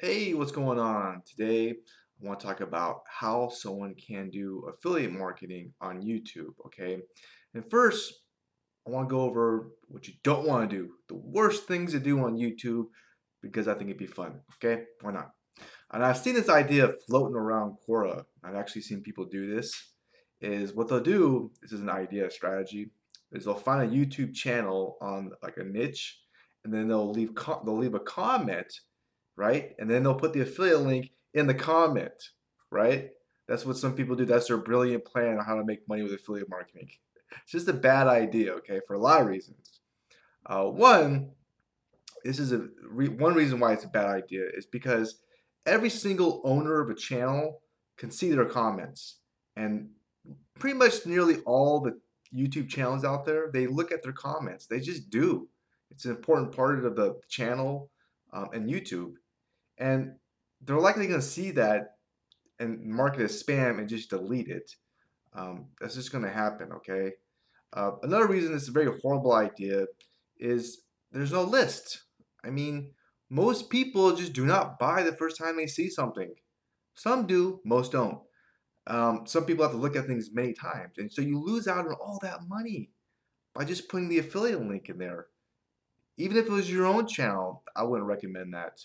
Hey, what's going on? Today, I want to talk about how someone can do affiliate marketing on YouTube, okay? And first, I want to go over what you don't want to do, the worst things to do on YouTube, because I think it'd be fun, okay? Why not? And I've seen this idea floating around Quora. I've actually seen people do this. Is what they'll do, this is an idea, strategy, is they'll find a YouTube channel on like a niche, and then they'll leave they'll leave a comment right? And then they'll put the affiliate link in the comment, right? That's what some people do. That's their brilliant plan on how to make money with affiliate marketing. It's just a bad idea, okay, for a lot of reasons. Uh, one, this is a re one reason why it's a bad idea is because every single owner of a channel can see their comments, and pretty much nearly all the YouTube channels out there, they look at their comments. They just do. It's an important part of the channel um, and YouTube and they're likely going to see that and mark it as spam and just delete it. Um, that's just going to happen, okay? Uh, another reason it's a very horrible idea is there's no list. I mean, most people just do not buy the first time they see something. Some do, most don't. Um, some people have to look at things many times, and so you lose out on all that money by just putting the affiliate link in there. Even if it was your own channel, I wouldn't recommend that.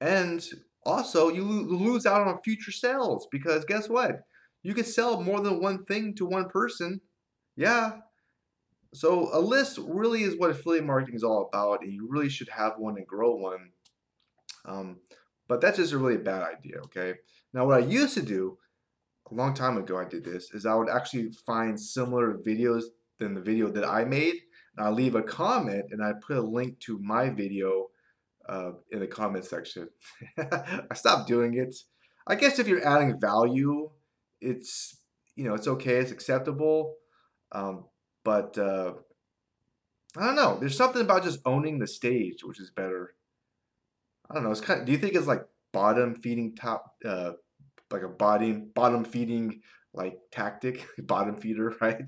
And also, you lose out on future sales because guess what? You can sell more than one thing to one person. Yeah. So a list really is what affiliate marketing is all about, and you really should have one and grow one. Um, but that's just a really bad idea. Okay. Now, what I used to do a long time ago, I did this is I would actually find similar videos than the video that I made, I leave a comment and I put a link to my video uh, in the comment section. I stopped doing it. I guess if you're adding value, it's you know it's okay, it's acceptable. Um, but uh, I don't know. There's something about just owning the stage, which is better. I don't know. It's kind. Of, do you think it's like bottom feeding top, uh, like a bottom bottom feeding like tactic, bottom feeder, right?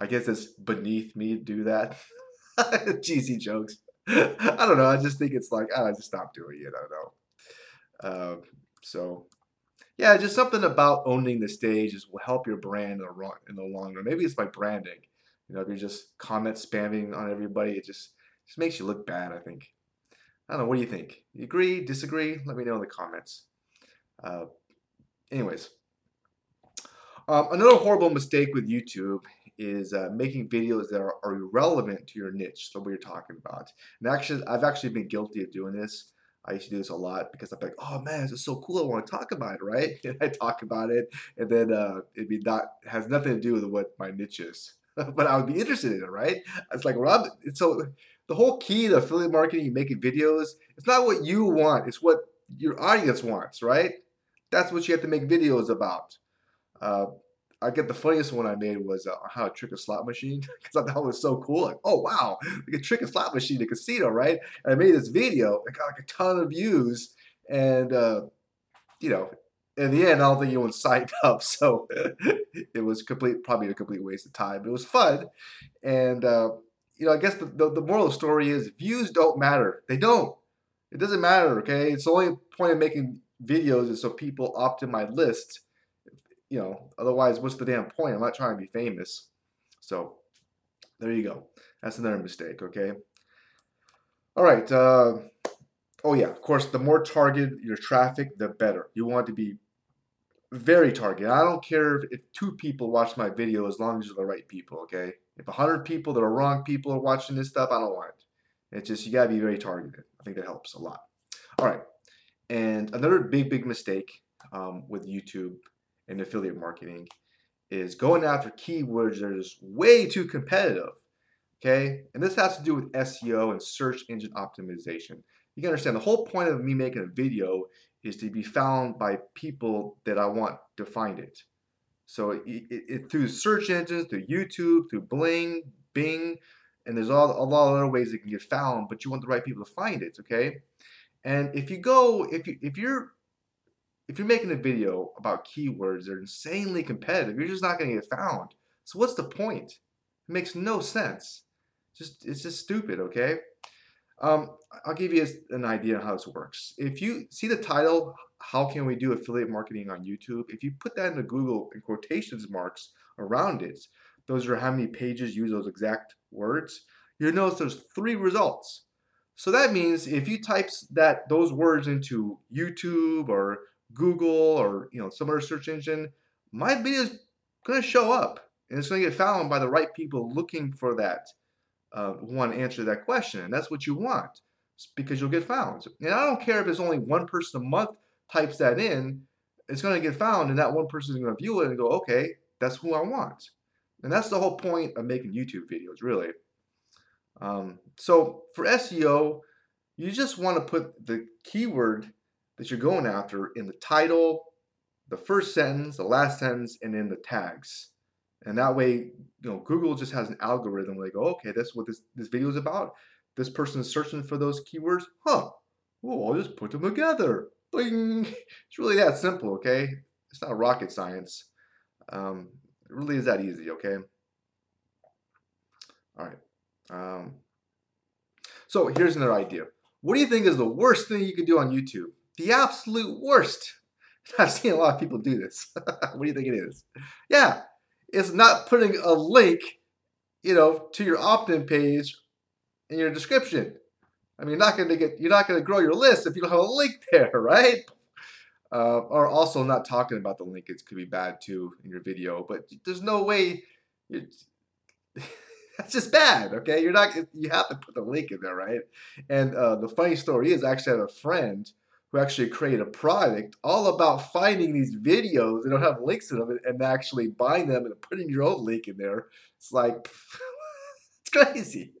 I guess it's beneath me to do that. Cheesy jokes. I don't know. I just think it's like I just stop doing it. I don't know. Um, so yeah, just something about owning the stage is will help your brand in the long in the long run. Maybe it's by branding. You know, if you're just comment spamming on everybody, it just just makes you look bad. I think. I don't know. What do you think? You agree? Disagree? Let me know in the comments. Uh, anyways, um, another horrible mistake with YouTube is uh, making videos that are, are, irrelevant to your niche, so what you're talking about. And actually, I've actually been guilty of doing this. I used to do this a lot because I'm like, oh man, this is so cool. I want to talk about it, right? And I talk about it, and then uh, it be not has nothing to do with what my niche is, but I would be interested in it, right? It's like Rob. So the whole key to affiliate marketing, making videos, it's not what you want; it's what your audience wants, right? That's what you have to make videos about. Uh, I get the funniest one I made was uh, how to trick a slot machine because I thought it was so cool. Like, oh wow, like a trick a slot machine in a casino, right? And I made this video. It got like a ton of views, and uh, you know, in the end, I don't think anyone signed up, so it was complete, probably a complete waste of time. But it was fun, and uh, you know, I guess the, the, the moral of the story is views don't matter. They don't. It doesn't matter. Okay, it's the only point of making videos is so people opt in my list you know, otherwise, what's the damn point? I'm not trying to be famous. So, there you go. That's another mistake, okay? All right. Uh, oh, yeah. Of course, the more targeted your traffic, the better. You want to be very targeted. I don't care if, two people watch my video as long as you're the right people, okay? If 100 people that are wrong people are watching this stuff, I don't want it. It's just, you got to be very targeted. I think that helps a lot. All right. And another big, big mistake um, with YouTube in affiliate marketing is going after keywords that are just way too competitive. Okay, and this has to do with SEO and search engine optimization. You can understand the whole point of me making a video is to be found by people that I want to find it. So it, it, it, through search engines, through YouTube, through Bling, Bing, and there's all, a lot of other ways it can get found, but you want the right people to find it, okay? And if you go, if you if you're if you're making a video about keywords that are insanely competitive, you're just not going to get found. So what's the point? It makes no sense. Just it's just stupid, okay? Um, I'll give you an idea of how this works. If you see the title, how can we do affiliate marketing on YouTube? If you put that into Google in quotations marks around it, those are how many pages use those exact words. You'll notice there's three results. So that means if you type that those words into YouTube or Google or you know some other search engine, my video is going to show up and it's going to get found by the right people looking for that uh, who want to answer that question, and that's what you want because you'll get found. And I don't care if it's only one person a month types that in, it's going to get found, and that one person is going to view it and go, okay, that's who I want. And that's the whole point of making YouTube videos, really. Um, so for SEO, you just want to put the keyword that you're going after in the title, the first sentence, the last sentence, and in the tags. And that way, you know, Google just has an algorithm they go, okay, that's what this, this video is about. This person is searching for those keywords. Huh. Well, I'll just put them together. Bing. It's really that simple, okay? It's not rocket science. Um, it really is that easy, okay? All right. Um, so here's another idea. What do you think is the worst thing you can do on YouTube? The absolute worst. I've seen a lot of people do this. what do you think it is? Yeah, it's not putting a link, you know, to your opt-in page in your description. I mean, you're not going to get, you're not going to grow your list if you don't have a link there, right? Uh, or also not talking about the link. It could be bad too in your video, but there's no way. that's just bad. Okay, you're not. You have to put the link in there, right? And uh, the funny story is, I actually have a friend who actually create a product all about finding these videos that don't have links in them and actually buying them and putting your own link in there. It's like it's crazy,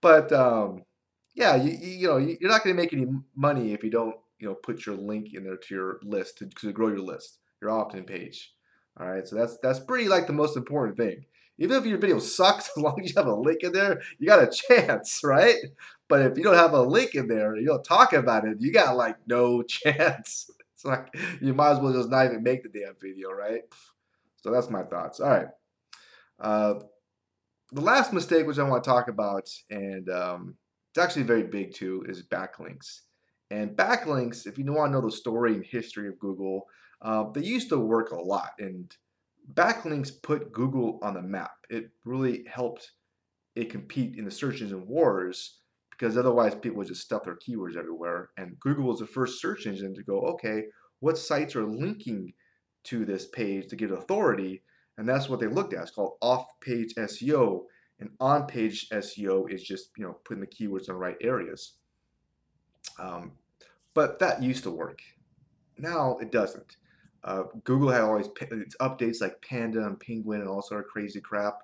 but um, yeah, you, you know you're not going to make any money if you don't you know put your link in there to your list to, to grow your list, your opt-in page. All right, so that's that's pretty like the most important thing. Even if your video sucks, as long as you have a link in there, you got a chance, right? But if you don't have a link in there, you don't talk about it, you got like no chance. It's like you might as well just not even make the damn video, right? So that's my thoughts. All right. Uh, the last mistake which I want to talk about, and um, it's actually very big too, is backlinks. And backlinks, if you want to know the story and history of Google, uh, they used to work a lot. And backlinks put Google on the map. It really helped it compete in the search engine wars because otherwise people would just stuff their keywords everywhere. And Google was the first search engine to go, okay, what sites are linking to this page to get authority? And that's what they looked at. It's called off-page SEO. And on-page SEO is just you know putting the keywords in the right areas. Um, but that used to work. Now it doesn't. Uh, Google had always its updates like Panda and Penguin and all sort of crazy crap,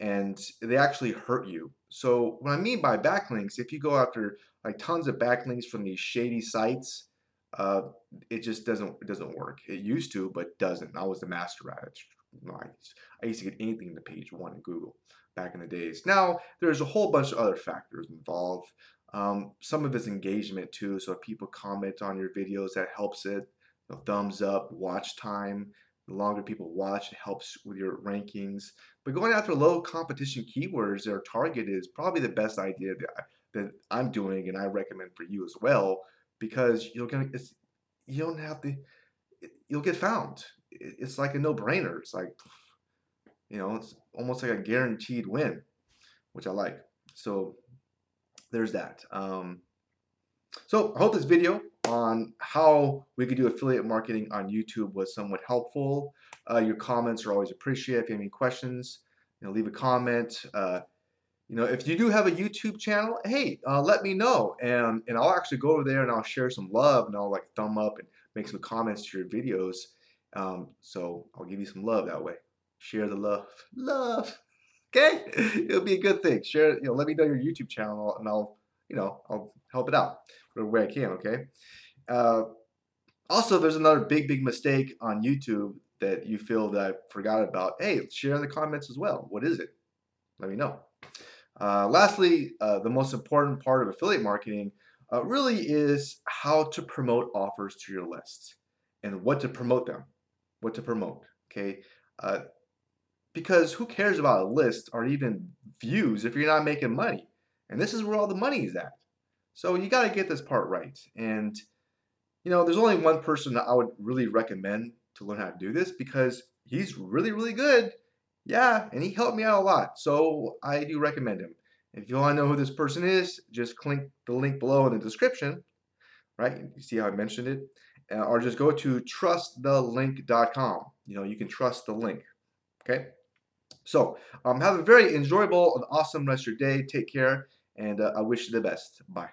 and they actually hurt you. So what I mean by backlinks, if you go after like tons of backlinks from these shady sites, uh, it just doesn't it doesn't work. It used to, but doesn't. I was the master at it. I used to get anything to page one in Google back in the days. Now there's a whole bunch of other factors involved. Um, some of it's engagement too. So if people comment on your videos, that helps it thumbs up, watch time. The longer people watch, it helps with your rankings. But going after low competition keywords that are targeted is probably the best idea that, that I'm doing, and I recommend for you as well, because you're gonna you don't have to you'll get found. It's like a no-brainer. It's like you know, it's almost like a guaranteed win, which I like. So there's that. Um, so I hope this video on how we could do affiliate marketing on YouTube was somewhat helpful. Uh, your comments are always appreciated. If you have any questions, you know, leave a comment. Uh, you know, if you do have a YouTube channel, hey, uh, let me know, and and I'll actually go over there and I'll share some love and I'll like thumb up and make some comments to your videos. Um, so I'll give you some love that way. Share the love, love. Okay, it'll be a good thing. Share, you know, let me know your YouTube channel, and I'll, you know, I'll help it out way I can. Okay. Uh, also, there's another big, big mistake on YouTube that you feel that I forgot about. Hey, share in the comments as well. What is it? Let me know. Uh, lastly, uh, the most important part of affiliate marketing uh, really is how to promote offers to your list and what to promote them, what to promote. Okay, uh, because who cares about a list or even views if you're not making money? And this is where all the money is at. So you got to get this part right. And, you know, there's only one person that I would really recommend to learn how to do this because he's really, really good. Yeah, and he helped me out a lot. So I do recommend him. If you want to know who this person is, just click the link below in the description, right? You see how I mentioned it? Uh, or just go to trustthelink.com. You know, you can trust the link, okay? So um, have a very enjoyable and awesome rest of your day. Take care, and uh, I wish you the best. Bye.